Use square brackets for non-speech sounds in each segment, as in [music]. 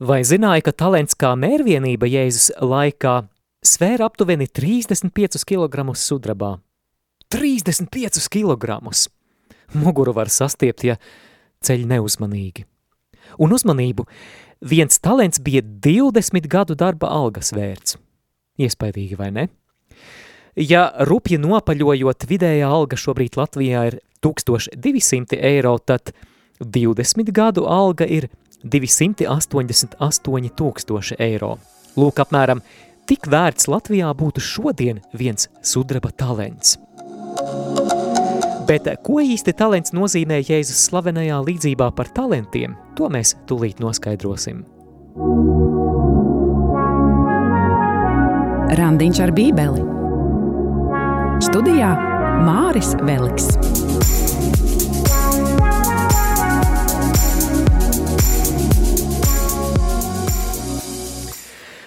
Vai zināja, ka talents kā mērvienība Jēzus laikā svēra aptuveni 35 kg sudrabā? 35 kg! Muguru var sastiept, ja ceļ neuzmanīgi. Un uzmanību viens talents bija 20 gadu darba algas vērts. Iespaidīgi, vai ne? Ja rupji nopaļojot vidējā alga šobrīd Latvijā ir 1200 eiro, tad 20 gadu alga ir 288 tūkstoši eiro. Lūk, apmēram tik vērts Latvijā būtu šodien viens sudraba talents. Bet ko īsti talents nozīmē Jēzus slavenajā līdzībā par talantiem, to mēs tūlīt noskaidrosim. Randiņš ar bībeli Studijā Māris Veliks.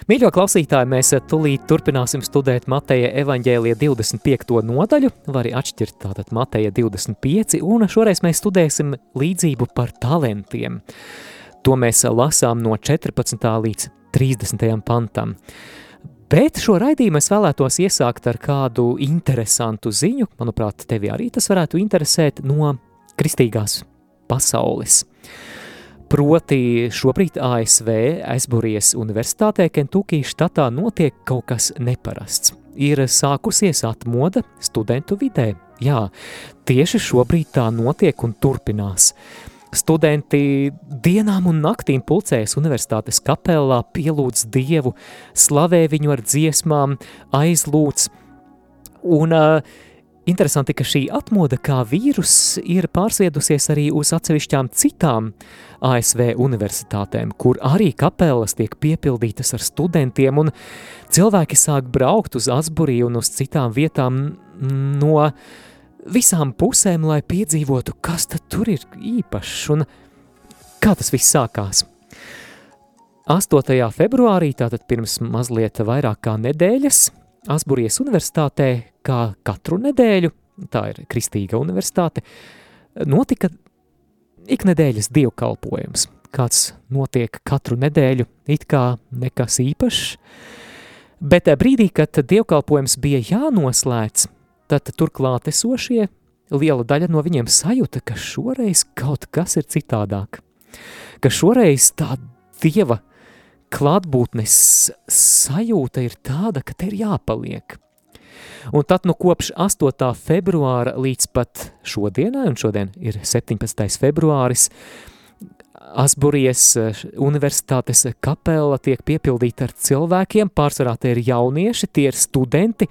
Mīļo klausītāji, mēs tulīt turpināsim studēt Mateja evaņģēlija 25. nodaļu, var atšķirt tātad Mateja 25, un šoreiz mēs studēsim līdzību par talentiem. To mēs lasām no 14. līdz 30. pantam. Bet šo raidījumu es vēlētos iesākt ar kādu interesantu ziņu, manuprāt, tevi arī tas varētu interesēt no kristīgās pasaules. Proti šobrīd ASV Aizburijas Universitātē Kentucky štatā notiek kaut kas neparasts. Ir sākusies atmoda studentu vidē. Jā, tieši šobrīd tā notiek un turpinās. Studenti dienām un naktīm pulcējas universitātes kapelā, pielūdz Dievu, slavē viņu ar dziesmām, aizlūdz. Un uh, Interesanti, ka šī atmoda kā vīrus ir pārsviedusies arī uz atsevišķām citām ASV universitātēm, kur arī kapelas tiek piepildītas ar studentiem, un cilvēki sāk braukt uz Asburiju un uz citām vietām no visām pusēm, lai piedzīvotu, kas tad tur ir īpašs un kā tas viss sākās. 8. februārī, tātad pirms mazliet vairāk kā nedēļas, Asburijas universitātē, kā katru nedēļu, tā ir kristīga universitāte, notika iknedēļas dievkalpojums. Kāds notiek katru nedēļu, it kā nekas īpašs, bet brīdī, kad dievkalpojums bija jānoslēdz, tad turklāt esošie, liela daļa no viņiem sajūta, ka šoreiz kaut kas ir citādāk. Ka šoreiz tā dieva klātbūtnes sajūta ir tāda, ka te ir jāpaliek. Un tad nu kopš 8. februāra līdz pat šodienai, un šodien ir 17. februāris, Asburijas eh, universitātes kapela tiek piepildīta ar cilvēkiem, pārsvarā tie ir jaunieši, tie ir studenti,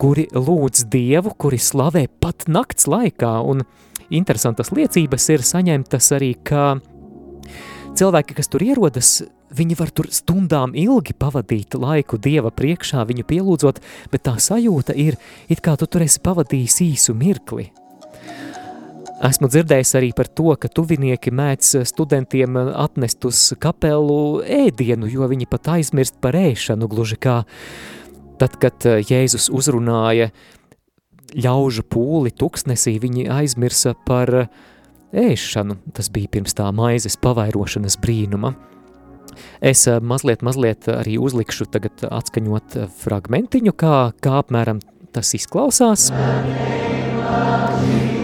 kuri lūdz Dievu, kuri slavē pat nakts laikā, un interesantas liecības ir saņemtas arī, ka cilvēki, kas tur ierodas, Viņi var tur stundām ilgi pavadīt laiku Dieva priekšā, viņu pielūdzot, bet tā sajūta ir, it kā tu tur esi pavadījis īsu mirkli. Esmu dzirdējis arī par to, ka tuvinieki mēdz studentiem atnest uz kapelu ēdienu, jo viņi pat aizmirst par ēšanu, gluži kā tad, kad Jēzus uzrunāja ļaužu pūli tuksnesī, viņi aizmirsa par ēšanu. Tas bija pirms tā maizes pavairošanas brīnuma. Es eh, mazliet, mazliet arī uzlikšu tagad atskaņot eh, fragmentiņu, kā, kā apmēram tas izklausās.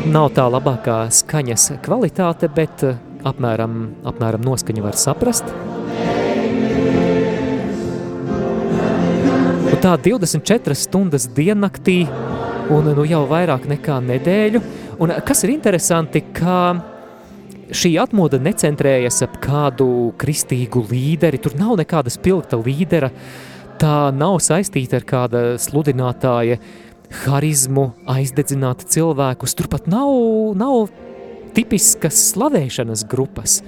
Nav tā labākā skaņas kvalitāte, bet eh, apmēram, apmēram noskaņu var saprast. Un tā 24 stundas diennaktī un nu jau vairāk nekā nedēļu. Un kas ir interesanti, ka šī atmoda necentrējas ap kādu kristīgu līderi, tur nav nekāda spilgta līdera, tā nav saistīta ar kāda sludinātāja harizmu, aizdedzināt cilvēkus, turpat nav, nav tipiskas slavēšanas grupas,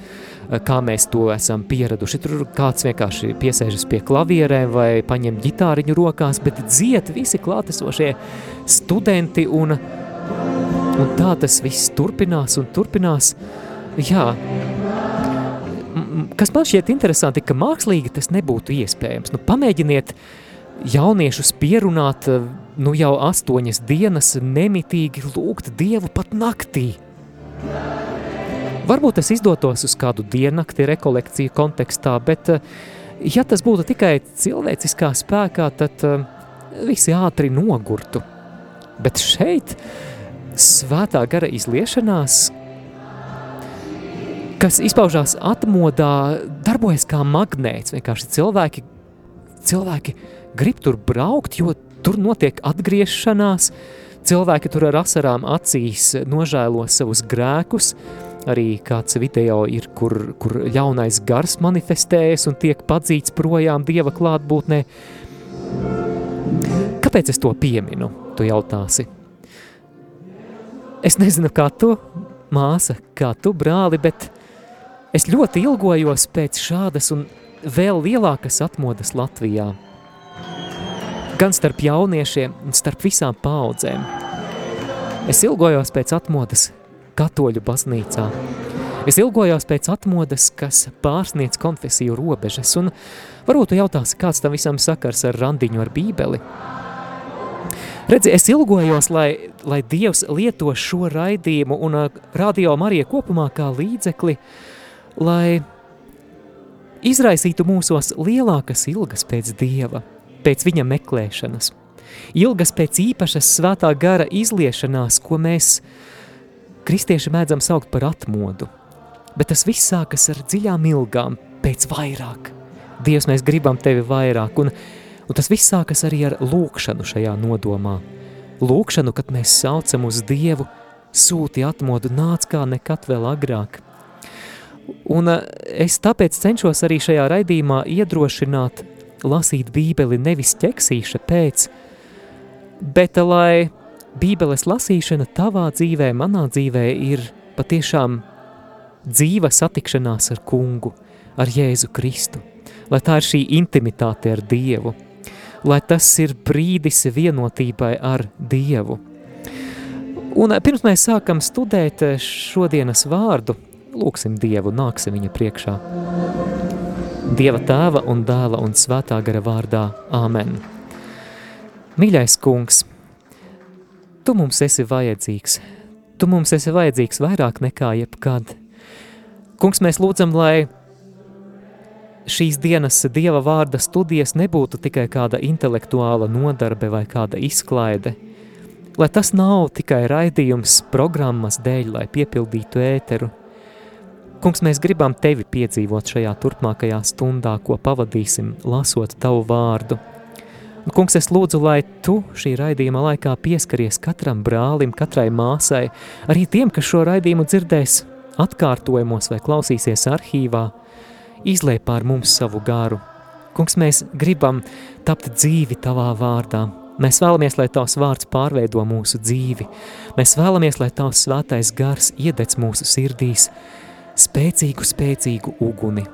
kā mēs to esam pieraduši. Tur kāds vienkārši piesēžas pie klavierēm vai paņem ģitāriņu rokās, bet dziet visi klātesošie studenti un, un tā tas viss turpinās un turpinās. Uh, Jā, kas man šķiet interesanti, ka mākslīgi tas nebūtu iespējams. Nu, pamēģiniet jauniešus pierunāt nu jau astoņas dienas nemitīgi lūgt Dievu pat naktī. Varbūt tas izdotos uz kādu diennakti rekolekciju kontekstā, bet ja tas būtu tikai cilvēciskā spēkā, tad visi ātri nogurtu. Bet šeit svētā gara izliešanās, kas izpaužās atmodā, darbojas kā magnēts. Vienkārši cilvēki, cilvēki grib tur braukt, jo tur notiek atgriešanās, cilvēki tur ar asarām acīs nožēlo savus grēkus, arī kāds video ir, kur, kur ļaunais gars manifestējas un tiek padzīts projām Dieva klātbūtnē. Kāpēc es to pieminu, tu jautāsi? Es nezinu, kā tu, māsa, kā tu, brāli, bet es ļoti ilgojos pēc šādas un vēl lielākas atmodas Latvijā. Gan starp jauniešiem, gan starp visām paudzēm. Es ilgojos pēc atmodas katoļu baznīcā. Es ilgojos pēc atmodas, kas pārsniec konfesiju robežas, un varbūt jautās, kāds tam visam sakars ar randiņu ar bībeli. Redzi, es ilgojos, lai, lai Dievs lieto šo raidījumu un uh, radio Marija kopumā kā līdzekli, lai izraisītu mūsos lielākas ilgas pēc Dieva, pēc viņa meklēšanas, ilgas pēc īpašas svētā gara izliešanās, ko mēs kristieši mēdzam saukt par atmodu. Bet tas viss sākas ar dziļām ilgām, pēc vairāk. Dievs, mēs gribam tevi vairāk, un Un tas viss sākas arī ar lūkšanu šajā nodomā. Lūkšanu, kad mēs saucam uz Dievu, sūti atmodu, nāc kā nekad vēl agrāk. Un eh, es tāpēc cenšos arī šajā raidījumā iedrošināt lasīt bībeli nevis ķeksīša pēc, bet lai bībeles lasīšana tavā dzīvē, manā dzīvē ir patiešām dzīva satikšanās ar kungu, ar Jēzu Kristu, lai tā ir šī intimitāte ar Dievu – lai tas ir brīdis vienotībai ar Dievu. Un eh, pirms mēs sākam studēt eh, šodienas vārdu, lūksim Dievu, nāksim viņa priekšā. Dieva tēva un dēla un svētā gara vārdā. Āmen. Mīļais kungs, tu mums esi vajadzīgs. Tu mums esi vajadzīgs vairāk nekā jebkad. Kungs, mēs lūdzam, lai šīs dienas Dieva vārda studijas nebūtu tikai kāda intelektuāla nodarbe vai kāda izklaide, lai tas nav tikai raidījums programmas dēļ, lai piepildītu ēteru. Kungs, mēs gribam tevi piedzīvot šajā turpmākajā stundā, ko pavadīsim, lasot tavu vārdu. Un, kungs, es lūdzu, lai tu šī raidījuma laikā pieskaries katram brālim, katrai māsai, arī tiem, kas šo raidījumu dzirdēs atkārtojumos vai klausīsies arhīvā, izlēj pār mums savu garu. Kungs, mēs gribam tapt dzīvi tavā vārdā. Mēs vēlamies, lai tavs vārds pārveido mūsu dzīvi. Mēs vēlamies, lai tavs svētais gars iedec mūsu sirdīs spēcīgu, spēcīgu uguni.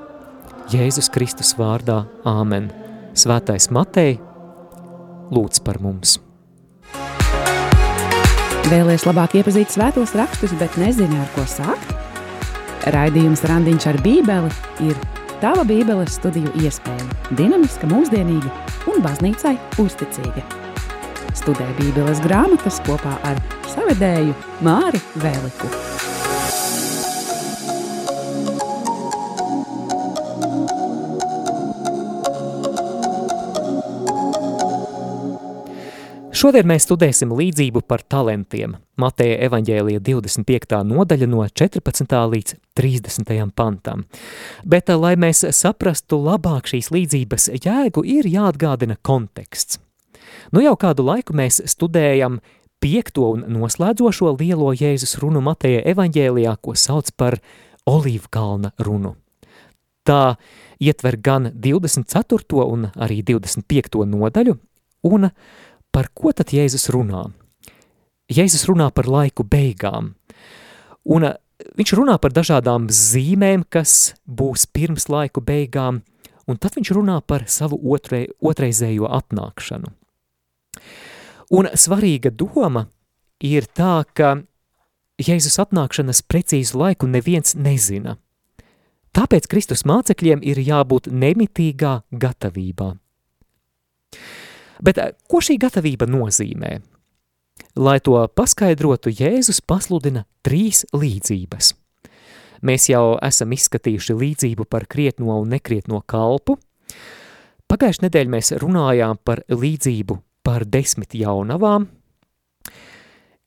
Jēzus Kristus vārdā – Āmen. Svētais Matei, lūdz par mums. Vēlies labāk iepazīt svētos rakstus, bet nezini, ar ko sākt? Raidījums Randiņš ar bībeli ir Tava Bībeles studiju iespēja - dinamiska, mūsdienīga un baznīcai uzticīga. Studē Bībeles grāmatas kopā ar savedēju Māri Vēliku. Šodien mēs studēsim līdzību par talantiem. Mateja evaņģēlija 25. nodaļa no 14. līdz 30. pantam. Bet, lai mēs saprastu labāk šīs līdzības jēgu, ir jāatgādina konteksts. Nu jau kādu laiku mēs studējam piekto un noslēdzošo lielo Jēzus runu Mateja evaņģēlijā, ko sauc par Olīvkalna runu. Tā ietver gan 24. un arī 25. nodaļu, un par ko tad Jēzus runā? Jēzus runā par laiku beigām, un eh, viņš runā par dažādām zīmēm, kas būs pirms laiku beigām, un tad viņš runā par savu otrei, otreizējo atnākšanu. Un svarīga doma ir tā, ka Jēzus atnākšanas precīzu laiku neviens nezina. Tāpēc Kristus mācekļiem ir jābūt nemitīgā gatavībā. Bet eh, ko šī gatavība nozīmē? Lai to paskaidrotu, Jēzus pasludina trīs līdzības. Mēs jau esam izskatījuši līdzību par krietno un nekrietno kalpu. Pagājušajā nedēļā mēs runājām par līdzību par desmit jaunavām.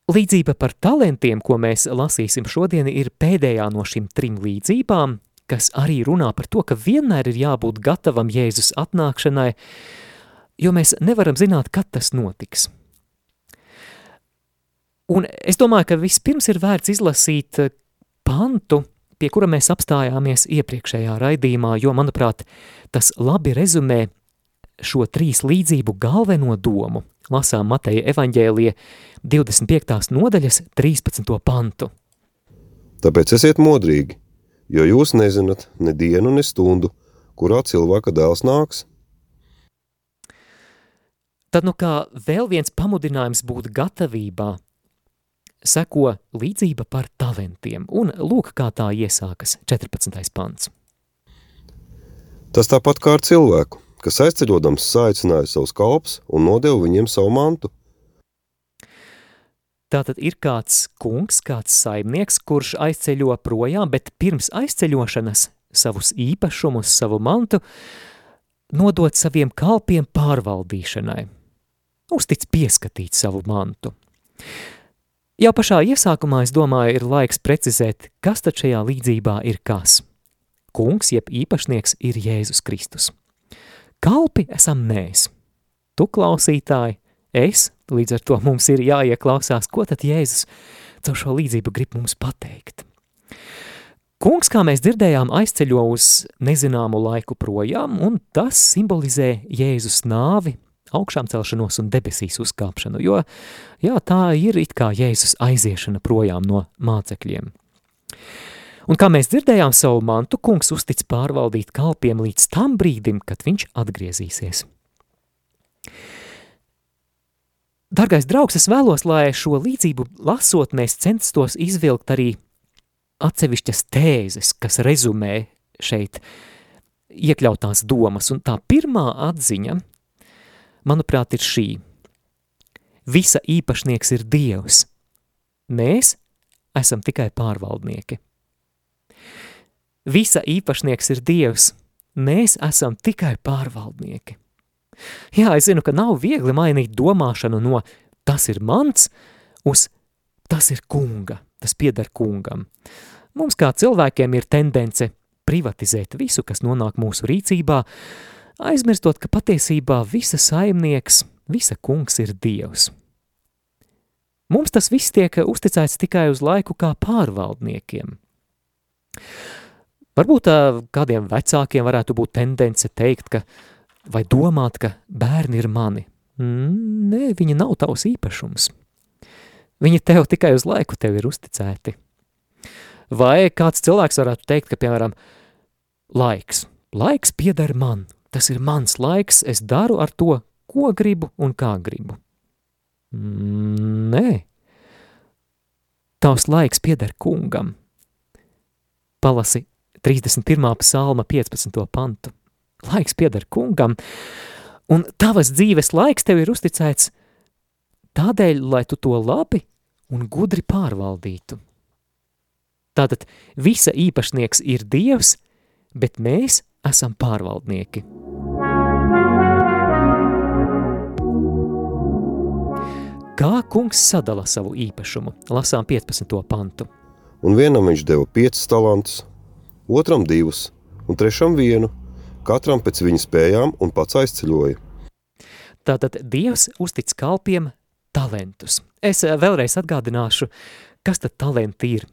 Līdzība par talantiem, ko mēs lasīsim šodien, ir pēdējā no šīm trim līdzībām, kas arī runā par to, ka vienmēr ir jābūt gatavam Jēzus atnākšanai, jo mēs nevaram zināt, kad tas notiks. Un es domāju, ka vispirms ir vērts izlasīt eh, pantu, pie kura mēs apstājāmies iepriekšējā raidījumā, jo, manuprāt, tas labi rezumē šo trīs līdzību galveno domu. Lasām Mateja evaņģēlie 25. nodaļas 13. pantu. Tāpēc esiet modrīgi, jo jūs nezināt ne dienu, ne stundu, kurā cilvēka dēls nāks. Tad nu kā vēl viens pamudinājums būt gatavībā, seko līdzība par talantiem, un lūk, kā tā iesākas 14. pants. Tas tāpat kā ar cilvēku, kas aizceļodams saicināja savus kalpus un nodeva viņiem savu mantu. Tātad ir kāds kungs, kāds saimnieks, kurš aizceļo projām, bet pirms aizceļošanas savus īpašumus, savu mantu, nodot saviem kalpiem pārvaldīšanai. Uztic pieskatīt savu mantu. Jau pašā iesākumā, es domāju, ir laiks precizēt, kas tad šajā līdzībā ir kas. Kungs, jeb īpašnieks, ir Jēzus Kristus. Kalpi esam mēs. Tu klausītāji, es, līdz ar to mums ir jāieklausās, ko tad Jēzus caur šo līdzību grib mums pateikt. Kungs, kā mēs dzirdējām, aizceļo uz nezināmu laiku projām, un tas simbolizē Jēzus nāvi augšām celšanos un debesīs uzkāpšanu, jo jā, tā ir it kā Jēzus aiziešana projām no mācekļiem. Un kā mēs dzirdējām savu mantu, kungs uztic pārvaldīt kalpiem līdz tam brīdim, kad viņš atgriezīsies. Dargais draugs, es vēlos, lai šo līdzību lasot, mēs censtos izvilkt arī atsevišķas tēzes, kas rezumē šeit iekļautās domas, un tā pirmā atziņa manuprāt, ir šī. Visa īpašnieks ir Dievs. Mēs esam tikai pārvaldnieki. Visa īpašnieks ir Dievs. Mēs esam tikai pārvaldnieki. Jā, es zinu, ka nav viegli mainīt domāšanu no tas ir mans uz tas ir kunga, tas pieder kungam. Mums kā cilvēkiem ir tendence privatizēt visu, kas nonāk mūsu rīcībā, aizmirstot, ka patiesībā visa saimnieks, visa kungs ir Dievs. Mums tas viss tiek uzticēts tikai uz laiku kā pārvaldniekiem. Varbūt kādiem vecākiem varētu būt tendence teikt, ka, vai domāt, ka bērni ir mani. Nē, viņi nav tavs īpašums. Viņi tev tikai uz laiku tev ir uzticēti. Vai kāds cilvēks varētu teikt, ka, piemēram, laiks, laiks pieder man, tas ir mans laiks, es daru ar to, ko gribu un kā gribu. Nē, tavs laiks pieder kungam. Palasi 31. psalma 15. pantu. Laiks pieder kungam, un tavas dzīves laiks tev ir uzticēts tādēļ, lai tu to labi un gudri pārvaldītu. Tātad visa īpašnieks ir Dievs, bet mēs esam pārvaldnieki. Kā kungs sadala savu īpašumu? Lasām 15. pantu. Un vienam viņš deva piecus talantus, otram divus, un trešam vienu, katram pēc viņa spējām un pats aizceļoja. Tātad Dievs uztic kalpiem talantus. Es eh, vēlreiz atgādināšu, kas tad talenti ir.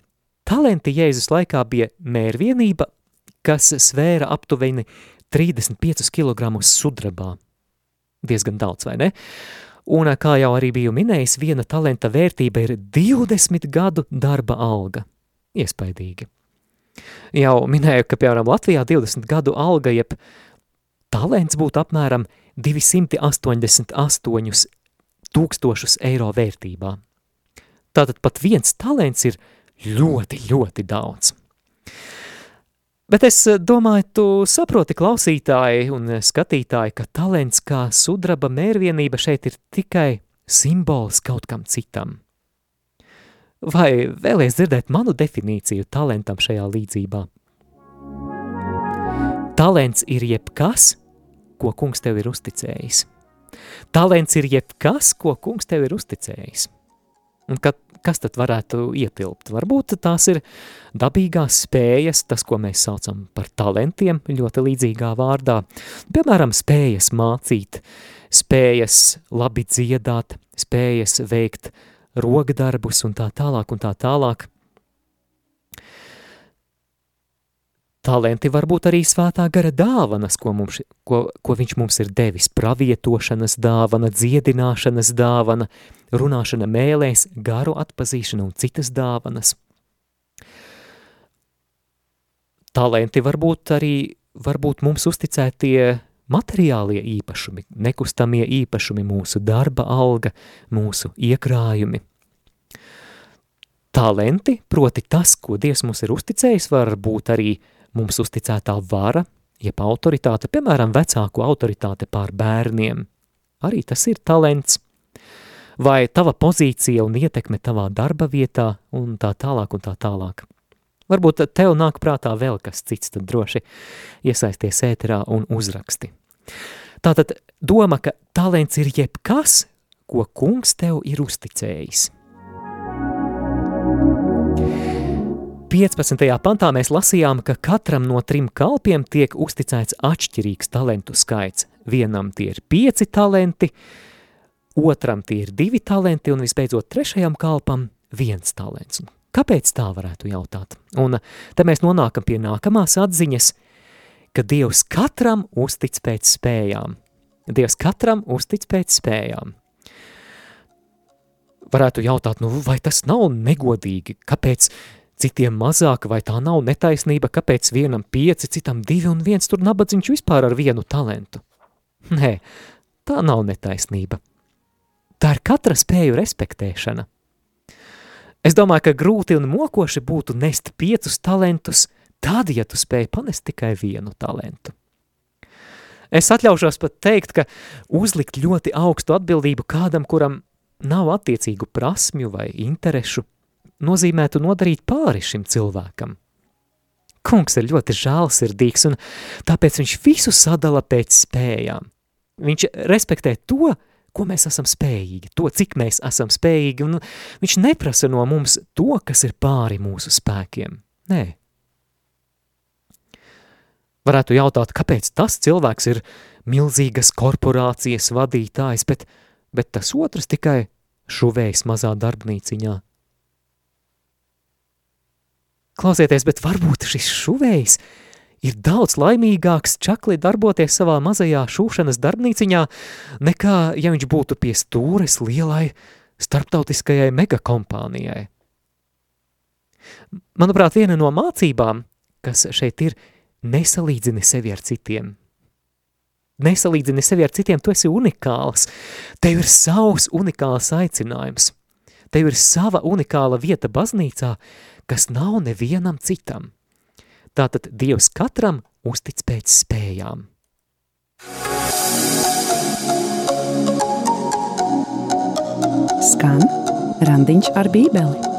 Talenti Jēzus laikā bija mērvienība kas svēra aptuveni 35 kg sudrabā. Diezgan daudz, vai ne? Un, kā jau arī biju minējis, viena talenta vērtība ir 20 gadu darba alga. Iespaidīgi. Jau minēju, ka, piemēram, Latvijā 20 gadu alga, jeb talents būtu apmēram 288 tūkstošus eiro vērtībā. Tātad pat viens talents ir ļoti, ļoti daudz. Bet es eh, domāju, tu saproti klausītāji un eh, skatītāji, ka talents kā sudraba mērvienība šeit ir tikai simbols kaut kam citam. Vai vēlies dzirdēt manu definīciju talantam šajā līdzībā? Talants ir jebkas, ko kungs tev ir uzticējis. Talants ir jebkas, ko kungs tev ir uzticējis. Un kad, kas tad varētu ietilpt? Varbūt tās ir dabīgās spējas, tas, ko mēs saucam par talantiem, ļoti līdzīgā vārdā. Piemēram, spējas mācīt, spējas labi dziedāt, spējas veikt rokdarbus un tā tālāk un tā tālāk. Talenti var būt arī svētā gara dāvanas, ko, mums, ko, ko viņš mums ir devis. Pravietošanas dāvana, dziedināšanas dāvana, runāšana mēlēs, garu atpazīšana un citas dāvanas. Talenti var būt arī varbūt mums uzticētie materiālie īpašumi, nekustamie īpašumi, mūsu darba alga, mūsu iekrājumi. Talenti, proti tas, ko Dievs mums ir uzticējis, var būt arī uh, mums uzticētā vara, jeb autoritāte, piemēram, vecāku autoritāte pār bērniem. Arī tas ir talants. Vai tava pozīcija un ietekme tavā darba vietā un tā tālāk un tā tālāk. Varbūt tev nāk prātā vēl kas cits, tad droši iesaisties ēterā un uzraksti. Tātad doma, ka talants ir jebkas, ko kungs tev ir uzticējis. 15. pantā mēs lasījām, ka katram no trim kalpiem tiek uzticēts atšķirīgs talentu skaits. Vienam tie ir pieci talenti, otram tie ir divi talenti un visbeidzot trešajam kalpam viens talents. Kāpēc tā varētu jautāt? Un te mēs nonākam pie nākamās atziņas, ka Dievs katram uztic pēc spējām. Dievs katram uztic pēc spējām. Varētu jautāt, nu vai tas nav negodīgi, kāpēc citiem mazāk, vai tā nav netaisnība, kāpēc vienam pieci, citam divi un viens tur nabadziņš vispār ar vienu talentu. Nē, tā nav netaisnība. Tā ir katra spēju respektēšana. Es domāju, ka grūti un mokoši būtu nest piecus talentus, tad, ja tu spēj panest tikai vienu talentu. Es atļaušos pat teikt, ka uzlikt ļoti augstu atbildību kādam, kuram nav attiecīgu prasmju vai interešu, nozīmētu nodarīt pāri šim cilvēkam. Kungs ir ļoti žālsirdīgs, un tāpēc viņš visu sadala pēc spējām. Viņš respektē to, ko mēs esam spējīgi, to, cik mēs esam spējīgi, un viņš neprasa no mums to, kas ir pāri mūsu spēkiem. Nē. Varētu jautāt, kāpēc tas cilvēks ir milzīgas korporācijas vadītājs, bet, bet tas otrs tikai šuvējs mazā darbnīciņā – Klausieties, bet varbūt šis šuvējs ir daudz laimīgāks čakli darboties savā mazajā šūšanas darbnīciņā, nekā, ja viņš būtu pie stūres lielai starptautiskajai megakompānijai. Manuprāt, viena no mācībām, kas šeit ir, nesalīdzini sevi ar citiem. Nesalīdzini sevi ar citiem, tu esi unikāls. Tev ir savs unikāls aicinājums. Tev ir sava unikāla vieta baznīcā, kas nav nevienam citam. Tātad Dievs katram uztic pēc spējām. Skan randiņš ar bībeli.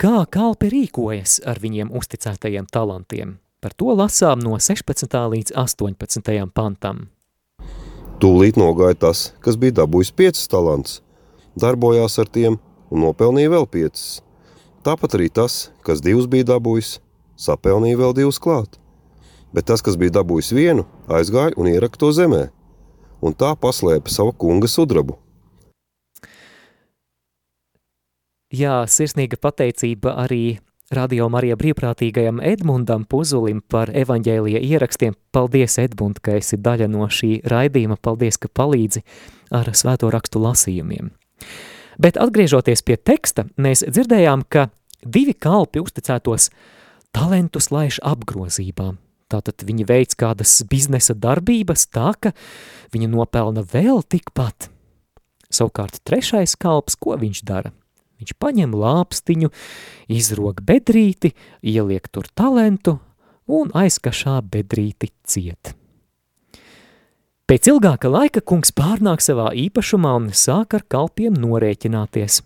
Kā kalpi rīkojas ar viņiem uzticētajiem talantiem? Par to lasām no 16. līdz 18. pantam. Tūlīt nogāja tas, kas bija dabūjis piecas talants – darbojās ar tiem un nopelnīja vēl piecas. Tāpat arī tas, kas divus bija dabūjis, sapelnīja vēl divus klāt. Bet tas, kas bija dabūjis vienu, aizgāja un ieraka to zemē, un tā paslēpa savu kunga sudrabu. Jā, sirsnīga pateicība arī Radio Marija brīvprātīgajam Edmundam Puzulim par evaņģēlija ierakstiem. Paldies, Edmund, ka esi daļa no šī raidījuma. Paldies, ka palīdzi ar svēto rakstu lasījumiem. Bet atgriežoties pie teksta, mēs dzirdējām, ka divi kalpi uzticētos talentus laiž apgrozībā. Tātad viņi veids kādas biznesa darbības tā, ka viņi nopelna vēl tikpat. Savukārt trešais kalps, ko viņš dara? Viņš paņem lāpstiņu, izrok bedrīti, ieliek tur talentu un aizkašā bedrīti ciet. Pēc ilgāka laika kungs pārnāk savā īpašumā un sāk ar kalpiem norēķināties.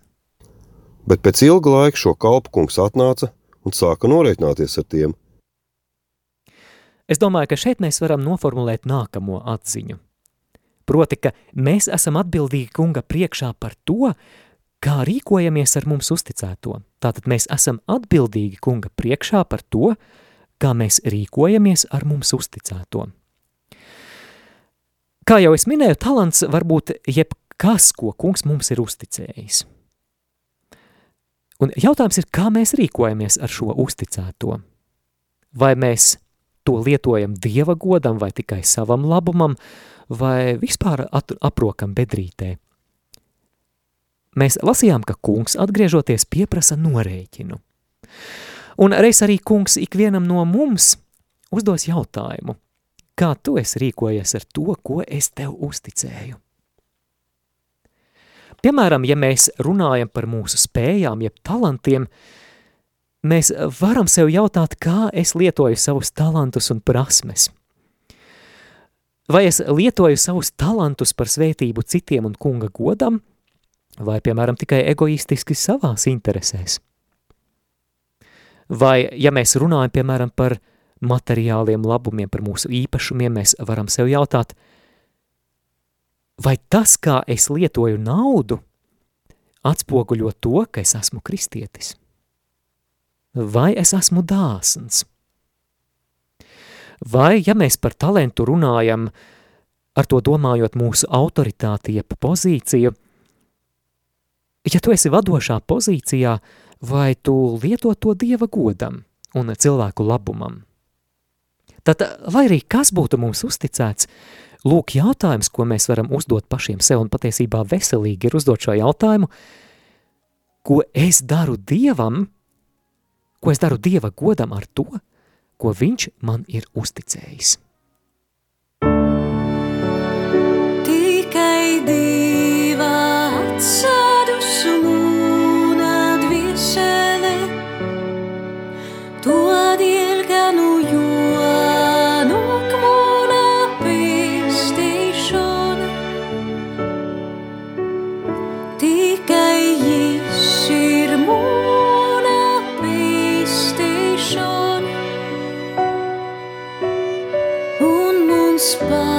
Bet pēc ilga laika šo kalpu kungs atnāca un sāka norēķināties ar tiem. Es domāju, ka šeit mēs varam noformulēt nākamo atziņu. Proti, ka mēs esam atbildīgi kunga priekšā par to, kā rīkojamies ar mums uzticēto. Tātad mēs esam atbildīgi kunga priekšā par to, kā mēs rīkojamies ar mums uzticēto. Kā jau es minēju, talants var būt jebkas, ko kungs mums ir uzticējis. Un jautājums ir, kā mēs rīkojamies ar šo uzticēto? Vai mēs to lietojam Dieva godam vai tikai savam labumam, vai vispār aprokam bedrītē? Mēs lasījām, ka kungs atgriežoties pieprasa norēķinu. Un reiz arī kungs ikvienam no mums uzdos jautājumu, kā tu esi rīkojies ar to, ko es tev uzticēju. Piemēram, ja mēs runājam par mūsu spējām, jeb talantiem, mēs varam sev jautāt, kā es lietoju savus talantus un prasmes. Vai es lietoju savus talantus par svētību citiem un kunga godam, vai, piemēram, tikai egoistiski savās interesēs? Vai, ja mēs runājam, piemēram, par materiāliem labumiem, par mūsu īpašumiem, mēs varam sev jautāt, vai tas, kā es lietoju naudu, atspoguļo to, ka es esmu kristietis? Vai es esmu dāsns? Vai, ja mēs par talentu runājam, ar to domājot mūsu autoritāti, jeb pozīciju, ja tu esi vadošā pozīcijā, vai tu lieto to Dieva godam un cilvēku labumam? Tad, lai arī kas būtu mums uzticēts, lūk jautājums, ko mēs varam uzdot pašiem sev, un patiesībā veselīgi ir uzdot šo jautājumu, ko es daru Dievam, ko es daru Dieva godam ar to, ko viņš man ir uzticējis. Tikai Dieva atsādusu mums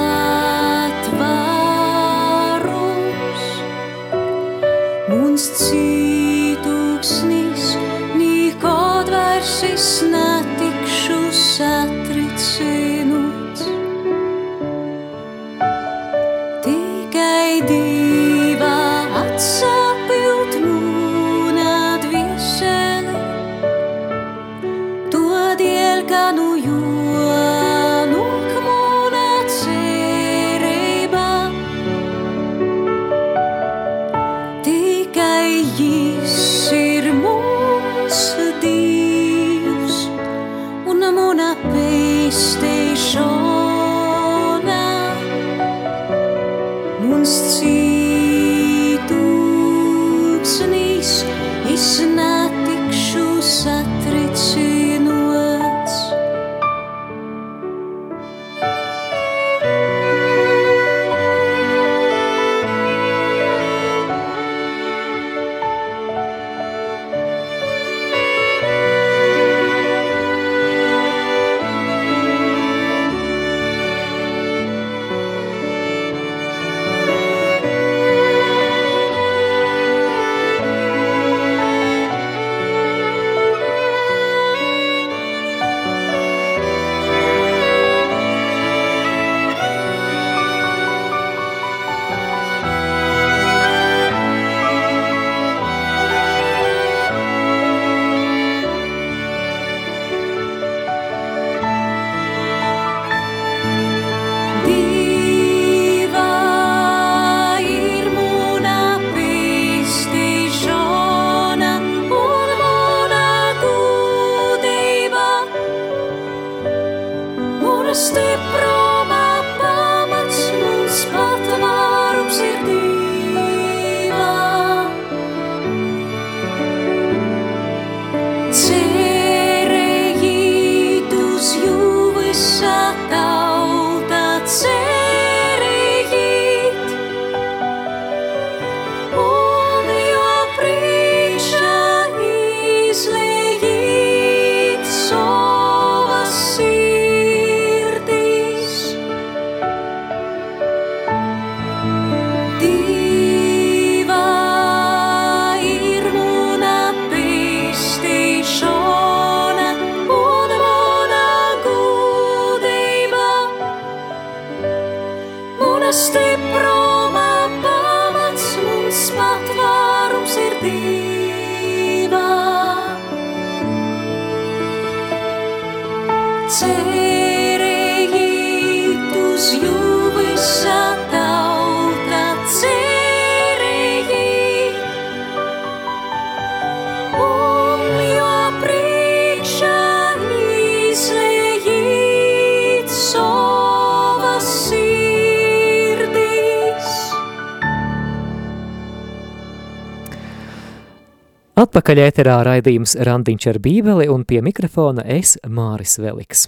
Atpakaļ ēterā raidījums Randiņš ar bībeli un pie mikrofona es Māris Veliks.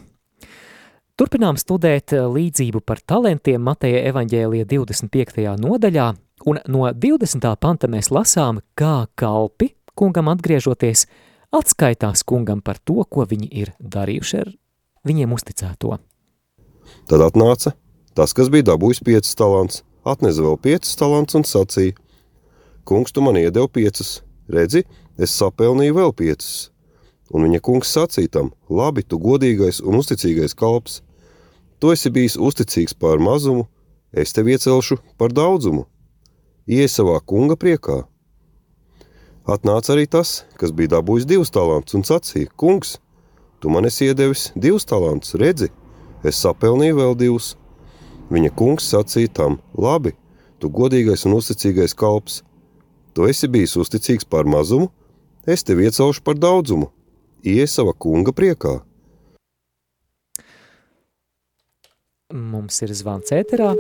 Turpinām studēt eh, līdzību par talantiem Mateja evaņģēlija 25. nodaļā, un no 20. panta mēs lasām, kā kalpi kungam atgriežoties atskaitās kungam par to, ko viņi ir darījuši ar viņiem uzticēto. Tad atnāca tas, kas bija dabūjis piecas talants, atnesa vēl piecas talants un sacīja: Kungs, tu man iedevi piecas, redzi, es sapelnīju vēl piecas. Un viņa kungs sacīja tam: Labi, tu godīgais un uzticīgais kalps. Tu esi bijis uzticīgs pār mazumu, es tevi iecelšu par daudzumu. Iej savā kunga priekā. Atnāca arī tas, kas bija dabūjis divus talantus un sacīja: Kungs, tu man esi iedevis divus talantus, redzi, es sapelnīju vēl divus. Viņa kungs sacīja tam: Labi, tu godīgais un uzticīgais kalps. Tu esi bijis uzticīgs par mazumu, es tevi iecelšu par daudzumu. Iej sava kunga priekā. Mums ir zvans ēterā,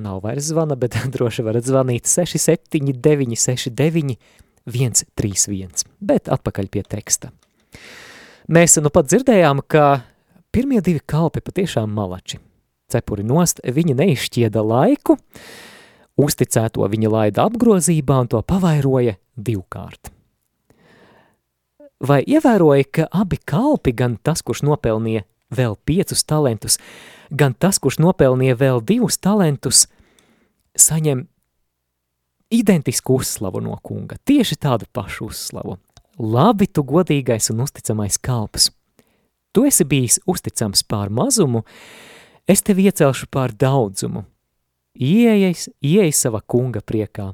nav vairs zvana, bet [laughs] droši varat zvanīt 679 69 131, bet atpakaļ pie teksta. Mēs nu pat dzirdējām, ka pirmie divi kalpi patiešām malači. Cepuri nost, viņi neizšķieda laiku, uzticēto viņa laida apgrozībā un to pavairoja divkārt. Vai ievēroja, ka abi kalpi, gan tas, kurš nopelnīja vēl piecus talantus, gan tas, kurš nopelnīja vēl divus talantus, saņem identisku uzslavu no kunga, tieši tādu pašu uzslavu. Labi, tu godīgais un uzticamais kalps. Tu esi bijis uzticams pār mazumu, es tevi iecelšu pār daudzumu. Ieejais, ieej sava kunga priekā.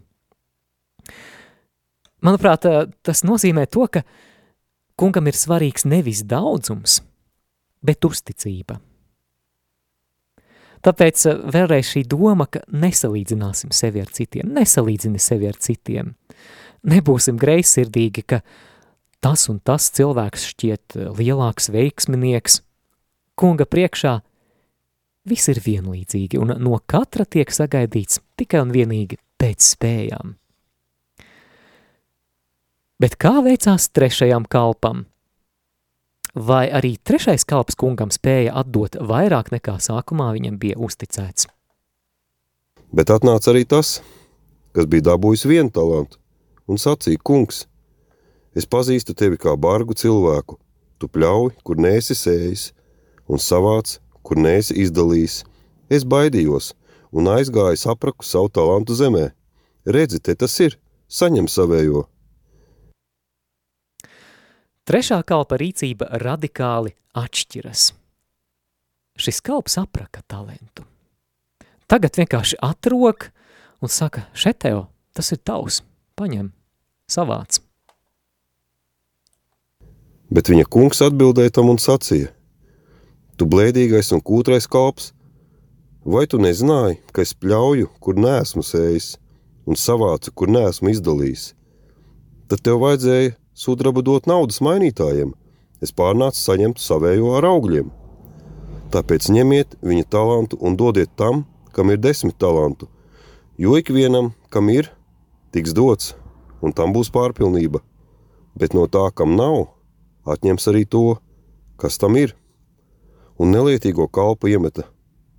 Manuprāt, tas nozīmē to, ka kungam ir svarīgs nevis daudzums, bet uzticība. Tāpēc vēlreiz šī doma, ka nesalīdzināsim sevi ar citiem, nesalīdzini sevi ar citiem. Nebūsim greizsirdīgi, ka tas un tas cilvēks šķiet lielāks veiksminieks. Kunga priekšā viss ir vienlīdzīgi un no katra tiek sagaidīts tikai un vienīgi pēc spējām. Bet kā veicās trešajam kalpam? vai arī trešais kalps kungam spēja atdot vairāk nekā sākumā viņam bija uzticēts. Bet atnāca arī tas, kas bija dabūjis vienu talantu, un sacīja: Kungs, es pazīstu tevi kā bargu cilvēku. Tu pļauj, kur nēsi sējis, un savāc, kur nēsi izdalījis. Es baidījos un aizgāju sapraku savu talantu zemē. Redzi, te tas ir, saņem savējo. Trešā kalpa rīcība radikāli atšķiras. Šis kalps apraka talantu. Tagad vienkārši atrok un saka, šeteo, tas ir tavs, paņem, savāc. Bet viņa kungs atbildēja tam un sacīja: Tu blēdīgais un kūtrais kalps, vai tu nezināji, ka es pļauju, kur neesmu sējis, un savācu, kur neesmu izdalījis? Tad tev vajadzēja sudrabu dot naudas mainītājiem, es pārnācu saņemt savējo ar augļiem. Tāpēc ņemiet viņa talantu un dodiet tam, kam ir desmit talantu, jo ikvienam, kam ir, tiks dots, un tam būs pārpilnība. Bet no tā, kam nav, atņems arī to, kas tam ir. Un nelietīgo kalpu iemeta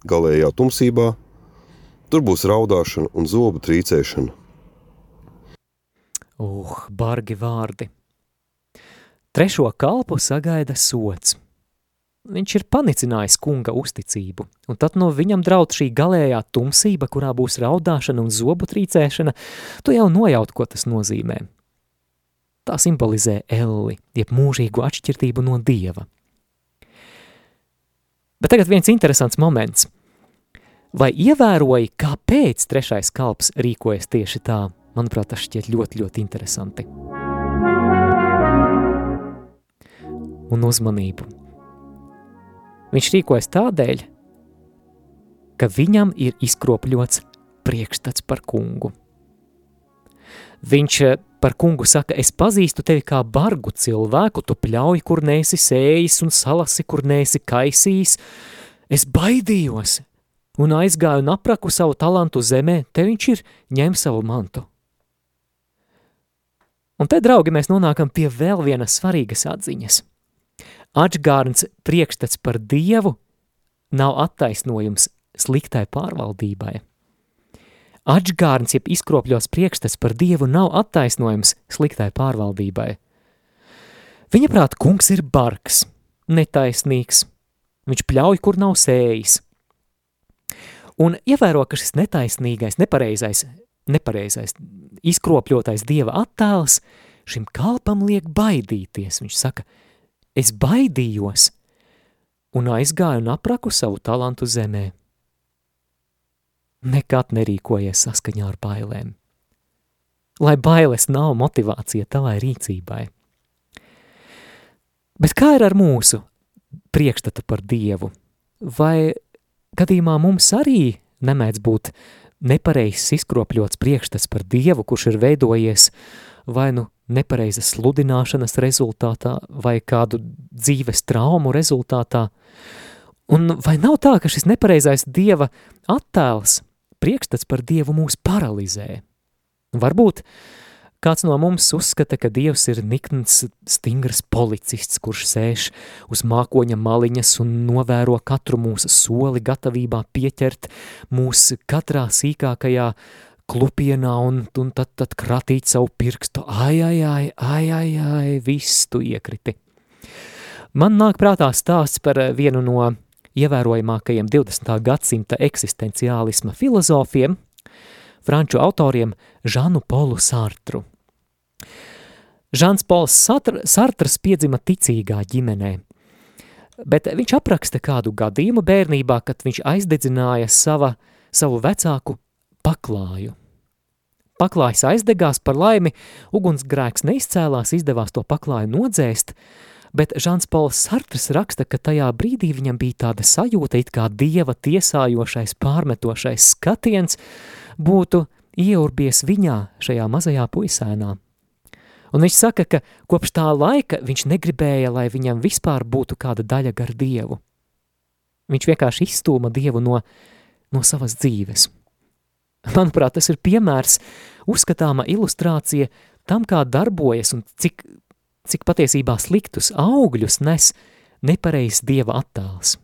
galējā tumsībā, tur būs raudāšana un zobu trīcēšana. Uh, bargi vārdi. Trešo kalpu sagaida sots. Viņš ir panicinājis kunga uzticību, un tad no viņam draud šī galējā tumsība, kurā būs raudāšana un zobu trīcēšana, tu jau nojaut, ko tas nozīmē. Tā simbolizē elli, jeb mūžīgu atšķirtību no dieva. Bet tagad viens interesants moments. Vai ievēroji, kāpēc trešais kalps rīkojas tieši tā? Manuprāt, tas šķiet ļoti, ļoti interesanti. un uzmanību. Viņš rīkojas tādēļ, ka viņam ir izkropļots priekšstats par kungu. Viņš eh, par kungu saka, es pazīstu tevi kā bargu cilvēku, tu pļauj, kur neesi sējis un salasi, kur neesi kaisījis. Es baidījos un aizgāju un apraku savu talantu zemē, te viņš ir ņem savu mantu. Un te, draugi, mēs nonākam pie vēl vienas svarīgas atziņas. Atžgārns priekšstats par Dievu nav attaisnojums sliktai pārvaldībai. Atžgārns, jeb izkropļos priekšstats par Dievu nav attaisnojums sliktai pārvaldībai. Viņa prāt, kungs ir bargs, netaisnīgs, viņš pļauj, kur nav sējis. Un ievēro, ka šis netaisnīgais, nepareizais, nepareizais, izkropļotais Dieva attēls šim kalpam liek baidīties. Viņš saka, es baidījos un aizgāju un apraku savu talantu zemē nekad nerīkojies saskaņā ar bailēm. Lai bailes nav motivācija tavai rīcībai. Bet kā ir ar mūsu priekšstatu par Dievu? Vai gadījumā mums arī nemēdz būt nepareizs izkropļots priekšstats par Dievu, kurš ir veidojies vai nu nepareizas sludināšanas rezultātā vai kādu dzīves traumu rezultātā? Un vai nav tā, ka šis nepareizais Dieva attēls priekšstats par Dievu mūs paralizē. Varbūt kāds no mums uzskata, ka Dievs ir nikns, stingrs policists, kurš sēž uz mākoņa maliņas un novēro katru mūsu soli gatavībā pieķert mūs katrā sīkākajā klupienā un, un tad, tad kratīt savu pirkstu. Ai, ai, ai, ai, ai, ai, viss tu iekriti. Man nāk prātā stāsts par vienu no ievērojamākajiem 20. gadsimta eksistenciālisma filozofiem, franču autoriem Žanu Polu Sartru. Žans Pols Sartrs piedzima ticīgā ģimenē, bet viņš apraksta kādu gadījumu bērnībā, kad viņš aizdedzināja sava, savu vecāku paklāju. Paklājs aizdegās par laimi, ugunsgrēks neizcēlās, izdevās to paklāju nodzēst, bet Žans Pols Sartrs raksta, ka tajā brīdī viņam bija tāda sajūta, it kā dieva tiesājošais, pārmetošais skatiens būtu ieurbies viņā, šajā mazajā puisēnā. Un viņš saka, ka kopš tā laika viņš negribēja, lai viņam vispār būtu kāda daļa gar dievu. Viņš vienkārši izstūma dievu no, no savas dzīves. Manuprāt, tas ir piemērs, uzskatāma ilustrācija tam, kā darbojas un cik cik patiesībā sliktus augļus nes nepareizs dieva attēls.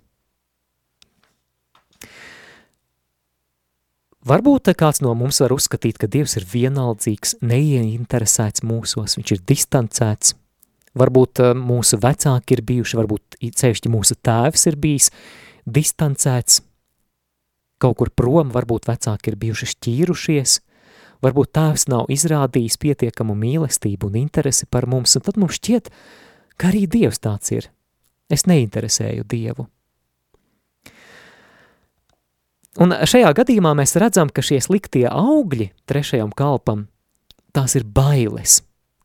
Varbūt kāds no mums var uzskatīt, ka Dievs ir vienaldzīgs, neieinteresēts mūsos, viņš ir distancēts. Varbūt eh, mūsu vecāki ir bijuši, varbūt cevišķi mūsu tēvs ir bijis distancēts, kaut kur prom, varbūt vecāki ir bijuši šķīrušies – Varbūt tēvs nav izrādījis pietiekamu mīlestību un interesi par mums, un tad mums šķiet, ka arī Dievs tāds ir. Es neinteresēju Dievu. Un šajā gadījumā mēs redzam, ka šie sliktie augļi trešajam kalpam, tās ir bailes,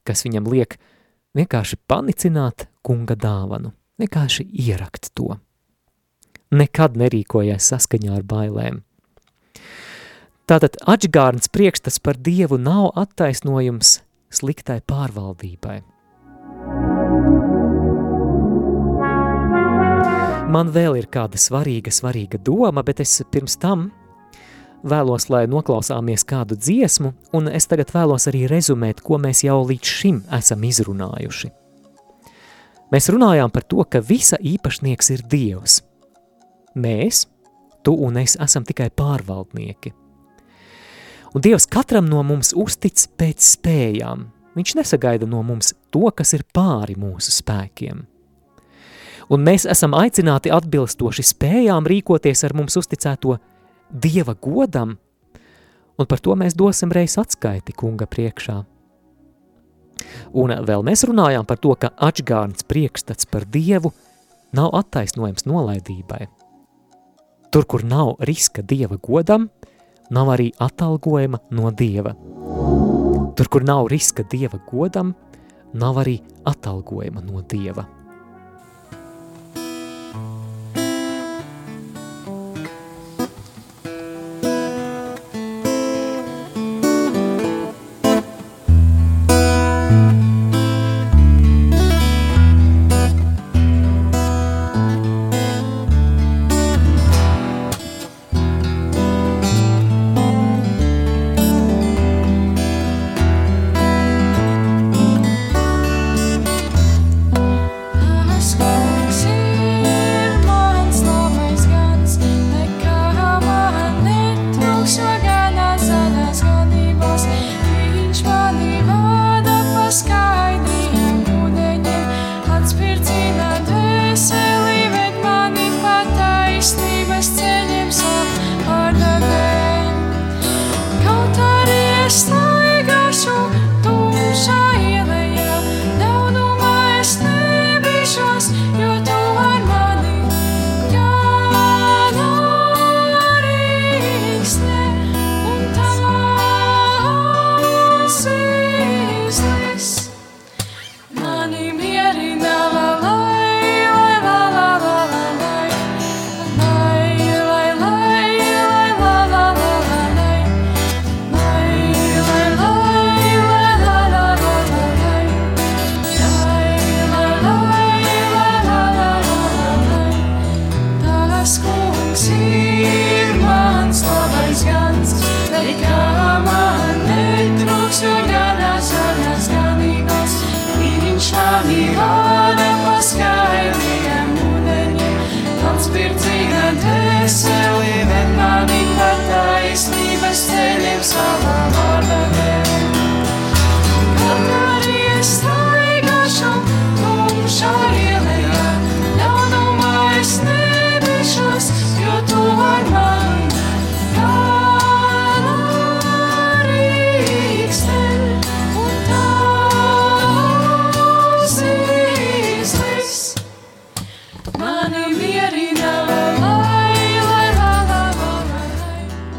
kas viņam liek vienkārši panicināt kunga dāvanu, vienkārši ierakt to. Nekad nerīkojies saskaņā ar bailēm. Tātad atžgārns priekšstats par Dievu nav attaisnojums sliktai pārvaldībai. Man vēl ir kāda svarīga, svarīga doma, bet es pirms tam vēlos, lai noklausāmies kādu dziesmu, un es tagad vēlos arī rezumēt, ko mēs jau līdz šim esam izrunājuši. Mēs runājām par to, ka visa īpašnieks ir Dievs. Mēs, tu un es, esam tikai pārvaldnieki – Un Dievs katram no mums uztic pēc spējām. Viņš nesagaida no mums to, kas ir pāri mūsu spēkiem. Un mēs esam aicināti atbilstoši spējām rīkoties ar mums uzticēto Dieva godam, un par to mēs dosim reiz atskaiti kunga priekšā. Un vēl mēs runājām par to, ka atžgārns priekšstats par Dievu nav attaisnojams nolaidībai. Tur, kur nav riska Dieva godam, nav arī atalgojuma no Dieva. Tur, kur nav riska Dieva godam, nav arī atalgojuma no Dieva.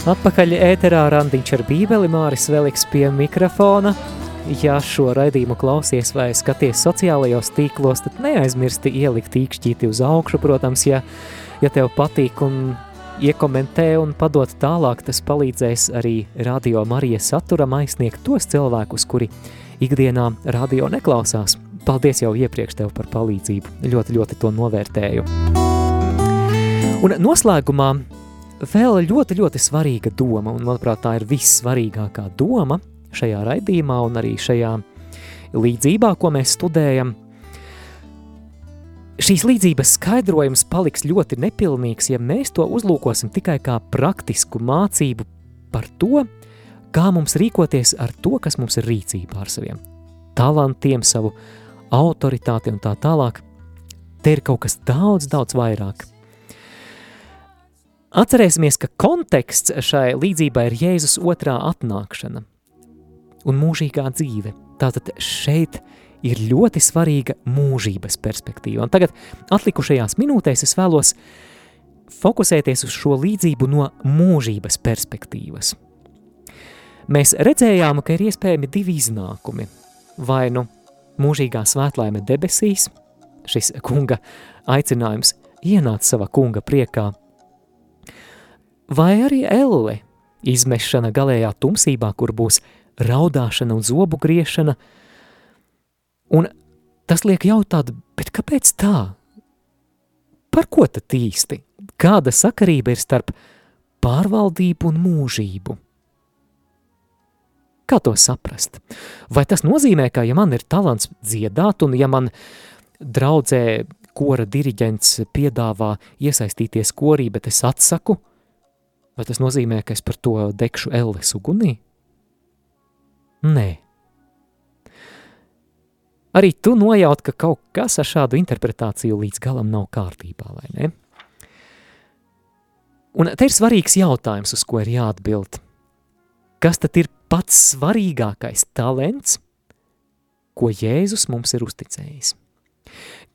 Atpakaļ ēterā randiņš ar bībeli, Māris Veliks pie mikrofona. Ja šo raidījumu klausies vai skaties sociālajos tīklos, tad neaizmirsti ielikt īkšķīti uz augšu, protams, ja, ja tev patīk un iekomentē un padot tālāk, tas palīdzēs arī radio Marijas saturam aizsniegt tos cilvēkus, kuri ikdienā radio neklausās. Paldies jau iepriekš tev par palīdzību, ļoti, ļoti to novērtēju. Un noslēgumā vēl ļoti, ļoti svarīga doma, un manuprāt tā ir vissvarīgākā doma – šajā raidījumā un arī šajā līdzībā, ko mēs studējam. Šīs līdzības skaidrojums paliks ļoti nepilnīgs, ja mēs to uzlūkosim tikai kā praktisku mācību par to, kā mums rīkoties ar to, kas mums ir rīcībā ar saviem talantiem, savu autoritāti un tā tālāk. Te ir kaut kas daudz, daudz vairāk. Atcerēsimies, ka konteksts šai līdzībai ir Jēzus otrā atnākšana – un mūžīgā dzīve. Tātad šeit ir ļoti svarīga mūžības perspektīva. Un tagad atlikušajās minūtēs es vēlos fokusēties uz šo līdzību no mūžības perspektīvas. Mēs redzējām, ka ir iespējami divi iznākumi. Vai nu mūžīgā svētlaime debesīs, šis kunga aicinājums ienāca savā kunga priekā, vai arī elle izmešana galējā tumsībā, kur būs raudāšana un zobu griešana, un tas liek jautāt, bet kāpēc tā? Par ko tad īsti? Kāda sakarība ir starp pārvaldību un mūžību? Kā to saprast? Vai tas nozīmē, ka ja man ir talants dziedāt, un ja man draudzē kora diriģents piedāvā iesaistīties korī, bet es atsaku, vai tas nozīmē, ka es par to degšu elles ugunī? Nē. Arī tu nojaut, ka kaut kas ar šādu interpretāciju līdz galam nav kārtībā, vai ne? Un te ir svarīgs jautājums, uz ko ir jāatbild. Kas tad ir pats svarīgākais talents, ko Jēzus mums ir uzticējis?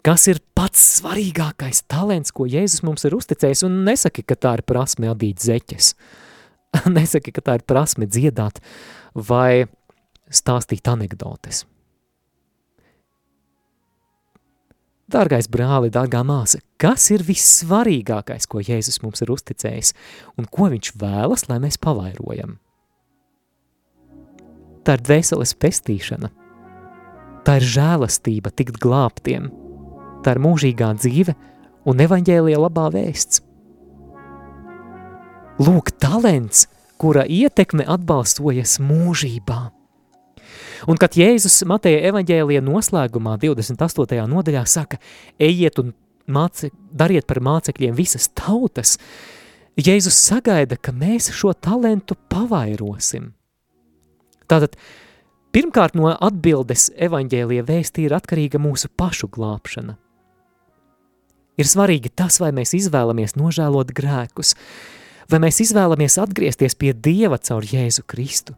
Kas ir pats svarīgākais talents, ko Jēzus mums ir uzticējis? Un nesaki, ka tā ir prasme adīt zeķes. [laughs] nesaki, ka tā ir prasme dziedāt vai stāstīt anekdotes. Dārgais brāli, dārgā māsa, kas ir vissvarīgākais, ko Jēzus mums ir uzticējis un ko viņš vēlas, lai mēs pavairojam? Tā ir dvēseles pestīšana, tā ir žēlastība tikt glābtiem, tā ir mūžīgā dzīve un evaņģēlija labā vēsts. Lūk, talents, kura ietekme atbalstojas mūžībā – Un kad Jēzus Mateja evaņģēlija noslēgumā 28. nodaļā saka, ejiet un māci, dariet par mācekļiem visas tautas, Jēzus sagaida, ka mēs šo talentu pavairosim. Tātad, pirmkārt no atbildes evaņģēlija vēstī ir atkarīga mūsu pašu glābšana. Ir svarīgi tas, vai mēs izvēlamies nožēlot grēkus, vai mēs izvēlamies atgriezties pie Dieva caur Jēzu Kristu,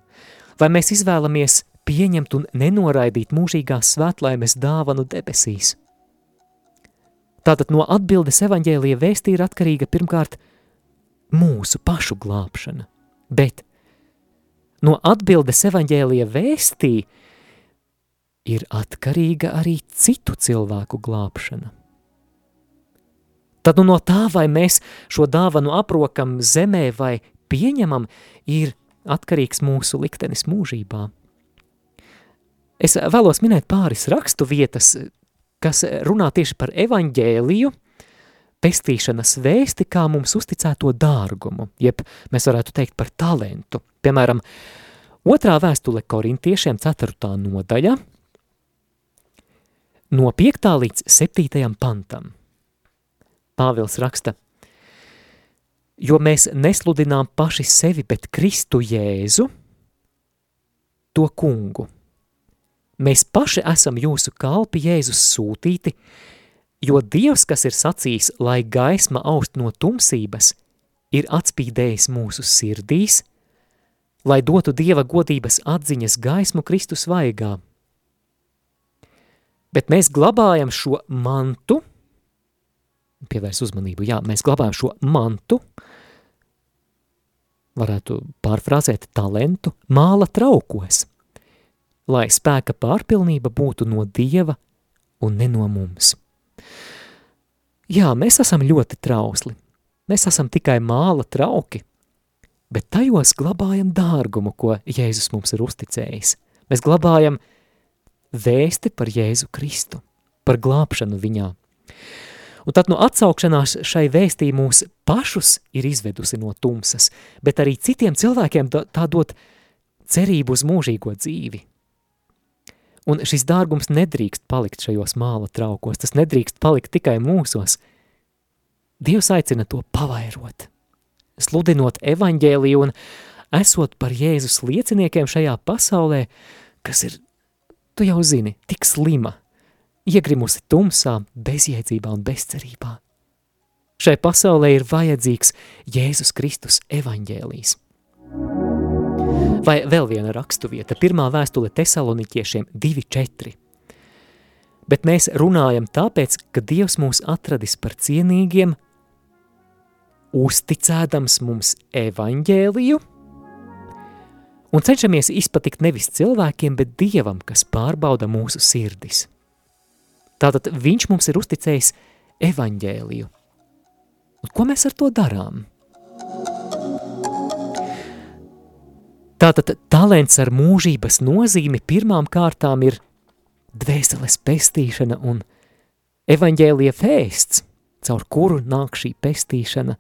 vai mēs izvēlamies pieņemt un nenoraidīt mūžīgās svētlaimes dāvanu debesīs. Tātad no atbildes evaņģēlija vēstī ir atkarīga pirmkārt mūsu pašu glābšana, bet no atbildes evaņģēlija vēstī ir atkarīga arī citu cilvēku glābšana. Tad nu no tā, vai mēs šo dāvanu aprokam zemē vai pieņemam, ir atkarīgs mūsu liktenis mūžībā. Es vēlos minēt pāris rakstu vietas, kas runā tieši par evaņģēliju, pestīšanas vēsti kā mums uzticēto dārgumu, jeb mēs varētu teikt par talentu. Piemēram, otrā vēstule korintiešiem 4. nodaļa, no 5. līdz 7. pantam. Pāvils raksta, jo mēs nesludinām paši sevi, bet Kristu Jēzu, to kungu – Mēs paši esam jūsu kalpi Jēzus sūtīti, jo Dievs, kas ir sacījis, lai gaisma aust no tumsības, ir atspīdējis mūsu sirdīs, lai dotu Dieva godības atziņas gaismu Kristus vaigā. Bet mēs glabājam šo mantu, pievērs uzmanību. Jā, mēs glabājam šo mantu, varētu pārfrāzēt talentu, māla traukos, lai spēka pārpilnība būtu no Dieva un ne no mums. Jā, mēs esam ļoti trausli, mēs esam tikai māla trauki, bet tajos glabājam dārgumu, ko Jēzus mums ir uzticējis. Mēs glabājam vēsti par Jēzu Kristu, par glābšanu viņā. Un tad no atsaukšanās šai vēstī mūs pašus ir izvedusi no tumsas, bet arī citiem cilvēkiem tā dot cerību uz mūžīgo dzīvi. Un šis dārgums nedrīkst palikt šajos māla traukos, tas nedrīkst palikt tikai mūsos. Dievs aicina to pavairot, sludinot evaņģēliju un esot par Jēzus lieciniekiem šajā pasaulē, kas ir, tu jau zini, tik slima, iegrimusi tumsā, bezjēdzībā un bezcerībā. Šai pasaulē ir vajadzīgs Jēzus Kristus evaņģēlijs. Vai vēl viena rakstuvieta, pirmā vēstule tesaloniķiešiem 2.4. Bet mēs runājam tāpēc, ka Dievs mūs atradis par cienīgiem, uzticēdams mums evaņģēliju, un cenšamies izpatikt nevis cilvēkiem, bet Dievam, kas pārbauda mūsu sirdis. Tātad viņš mums ir uzticējis evaņģēliju. Un ko mēs ar to darām? Tātad talents ar mūžības nozīmi pirmām kārtām ir dvēseles pestīšana un evaņģēlija vēsts, caur kuru nāk šī pestīšana,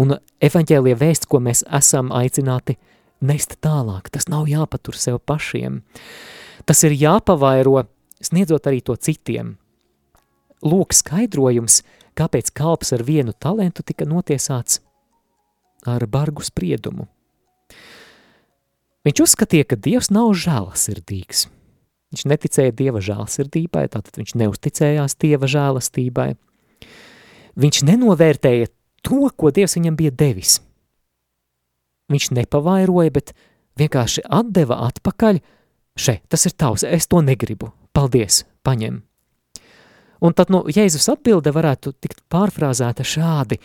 un evaņģēlija vēsts, ko mēs esam aicināti nest tālāk, tas nav jāpatur sev pašiem. Tas ir jāpavairo, sniedzot arī to citiem. Lūk skaidrojums, kāpēc kalps ar vienu talentu tika notiesāts ar bargu spriedumu. Viņš uzskatīja, ka Dievs nav žēlasirdīgs. Viņš neticēja Dieva žēlasirdībai, tātad viņš neusticējās Dieva žēlastībai. Viņš nenovērtēja to, ko Dievs viņam bija devis. Viņš nepavairoja, bet vienkārši atdeva atpakaļ, še, tas ir tavs, es to negribu, paldies, paņem. Un tad, nu, Jēzus atbilde varētu tikt pārfrāzēta šādi.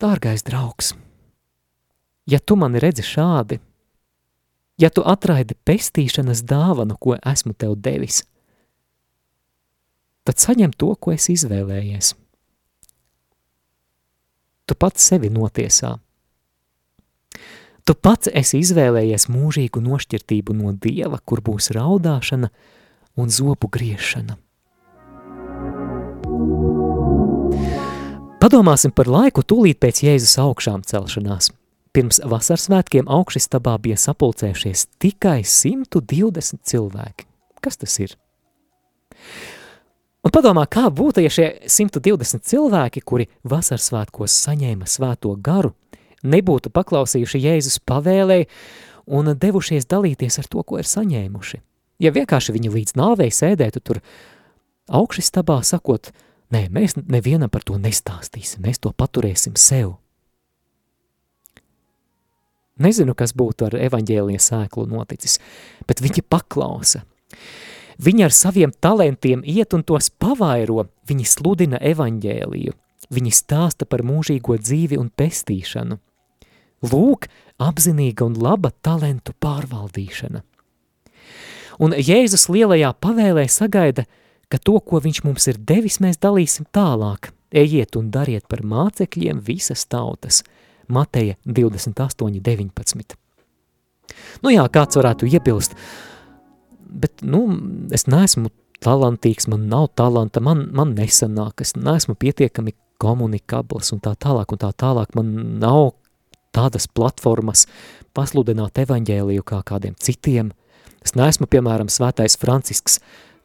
Dārgais draugs, ja tu mani redzi šādi, ja tu atraidi pestīšanas dāvanu, ko esmu tev devis, tad saņem to, ko esi izvēlējies. Tu pats sevi notiesā. Tu pats esi izvēlējies mūžīgu nošķirtību no Dieva, kur būs raudāšana un zobu griešana. Padomāsim par laiku tūlīt pēc Jēzus augšām celšanās. Pirms vasaras svētkiem augšistabā bija sapulcējušies tikai 120 cilvēki. Kas tas ir? Un padomā, kā būtu, ja šie 120 cilvēki, kuri vasaras svētkos saņēma svēto garu, nebūtu paklausījuši Jēzus pavēlēji un devušies dalīties ar to, ko ir saņēmuši. Ja vienkārši viņi līdz nāvei sēdētu tur augšistabā sakot – Nē, mēs nevienam par to nestāstīsim, mēs to paturēsim sev. Nezinu, kas būtu ar evaņģēlija sēklu noticis, bet viņi paklausa. Viņi ar saviem talantiem iet un tos pavairo, viņi sludina evaņģēliju, viņi stāsta par mūžīgo dzīvi un pestīšanu. Lūk, apzinīga un laba talentu pārvaldīšana. Un Jēzus lielajā pavēlē sagaida – ka to, ko viņš mums ir devis, mēs dalīsim tālāk. Ejiet un dariet par mācekļiem visas tautas. Mateja 28, 19. Nu jā, kāds varētu iebilst, bet, nu, es neesmu talantīgs, man nav talanta, man, man nesanāk, es neesmu pietiekami komunikabls un tā tālāk un tā tālāk, man nav tādas platformas pasludināt evaņģēliju kā kādiem citiem. Es neesmu, piemēram, svētais Francisks,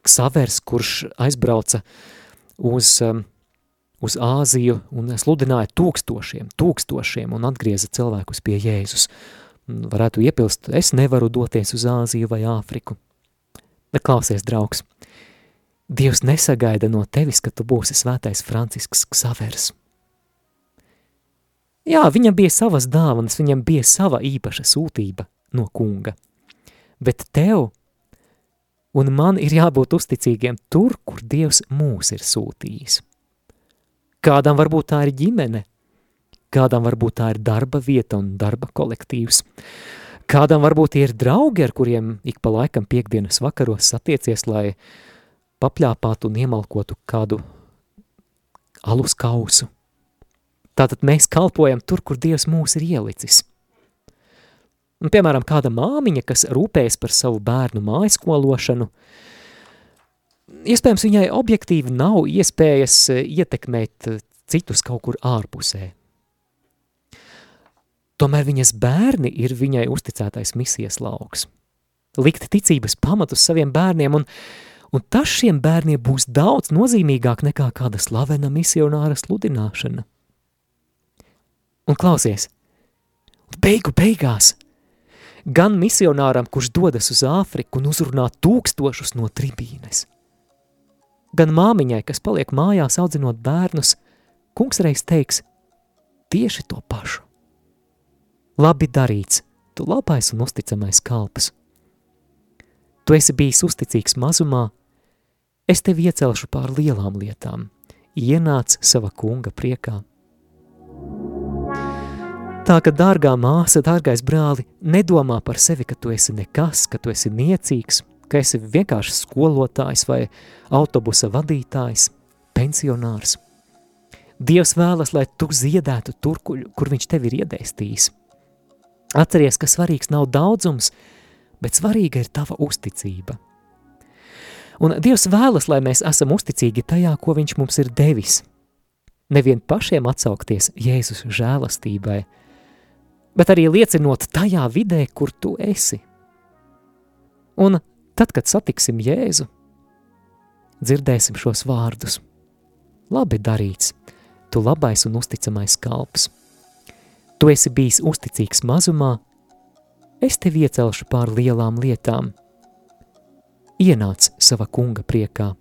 Ksavers, kurš aizbrauca uz, um, uz Āziju un sludināja tūkstošiem, tūkstošiem un atgrieza cilvēkus pie Jēzus. Varētu iepilst, es nevaru doties uz Āziju vai Āfriku. Bet klausies, draugs, Dievs nesagaida no tevis, ka tu būsi svētais Francisks Ksavers. Jā, viņam bija savas dāvanas, viņam bija sava īpaša sūtība no kunga, bet tev – un man ir jābūt uzticīgiem tur, kur Dievs mūs ir sūtījis. Kādam varbūt tā ir ģimene, kādam varbūt tā ir darba vieta un darba kolektīvs. Kādam varbūt ir draugi, ar kuriem ik pa laikam piekdienas vakaros satiecies, lai papļāpātu un iemalkotu kādu alus kausu. Tātad mēs kalpojam tur, kur Dievs mūs ir ielicis. Un, piemēram, kāda māmiņa, kas rūpējas par savu bērnu mājaskološanu, iespējams, viņai objektīvi nav iespējas ietekmēt citus kaut kur ārpusē. Tomēr viņas bērni ir viņai uzticētais misijas lauks. Likt ticības pamatus saviem bērniem, un, un tas šiem bērniem būs daudz nozīmīgāk nekā kāda slavena misionāra sludināšana. Un klausies, beigu beigās, gan misionāram, kurš dodas uz Āfriku un uzrunā tūkstošus no tribīnes, gan māmiņai, kas paliek mājās audzinot bērnus, kungs reiz teiks tieši to pašu. Labi darīts, tu labais un uzticamais kalps. Tu esi bijis uzticīgs mazumā, es tevi iecelšu pār lielām lietām, ienāc sava kunga priekā. Tā ka, dārgā māsa, dārgais brāli, nedomā par sevi, ka tu esi nekas, ka tu esi niecīgs, ka esi vienkārši skolotājs vai autobusa vadītājs, pensionārs. Dievs vēlas, lai tu ziedētu tur, kur, viņš tevi ir iedēstījis. Atceries, ka svarīgs nav daudzums, bet svarīga ir tava uzticība. Un Dievs vēlas, lai mēs esam uzticīgi tajā, ko viņš mums ir devis. Nevien pašiem atsaukties Jēzus žēlastībai, bet arī liecinot tajā vidē, kur tu esi. Un tad, kad satiksim Jēzu, dzirdēsim šos vārdus. Labi darīts, tu labais un uzticamais kalps. Tu esi bijis uzticīgs mazumā, es tevi iecelšu pār lielām lietām. Ienāc sava kunga priekā.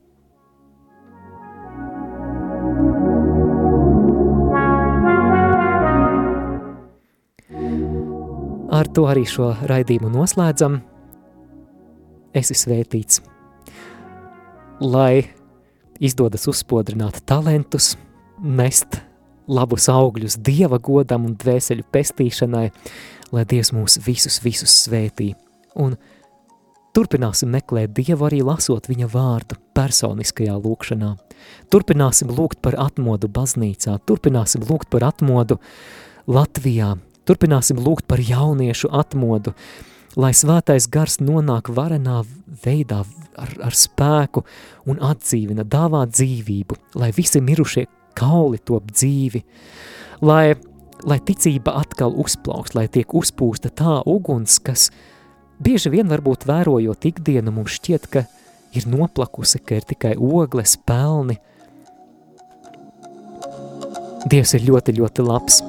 Ar to arī šo raidījumu noslēdzam. Esi svētīts. Lai izdodas uzspodrināt talantus, nest labus augļus Dieva godam un dvēseļu pestīšanai, lai Dievs mūs visus, visus svētī. Un turpināsim meklēt Dievu arī lasot viņa vārdu personiskajā lūkšanā. Turpināsim lūgt par atmodu baznīcā, turpināsim lūgt par atmodu Latvijā, turpināsim lūgt par jauniešu atmodu, lai svētais gars nonāk varenā veidā ar, ar spēku un atdzīvina, dāvā dzīvību, lai visi mirušie kauli top dzīvi, lai, lai ticība atkal uzplaukst, lai tiek uzpūsta tā uguns, kas bieži vien varbūt vērojot ikdienu mums šķiet, ka ir noplakusi, ka ir tikai ogles, pelni. Dievs ir ļoti, ļoti labs.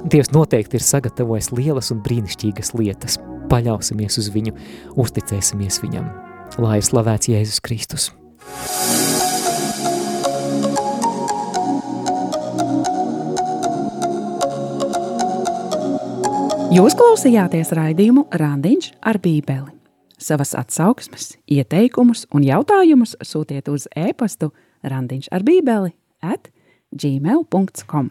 Dievs noteikti ir sagatavojis lielas un brīnišķīgas lietas. Paļausimies uz viņu, uzticēsimies viņam. Lai slavēts Jēzus Kristus! Jūs klausījāties raidījumu Randiņš ar Bībeli. Savas atsauksmes, ieteikumus un jautājumus sūtiet uz e-pastu randiņš ar bībeli at gmail.com.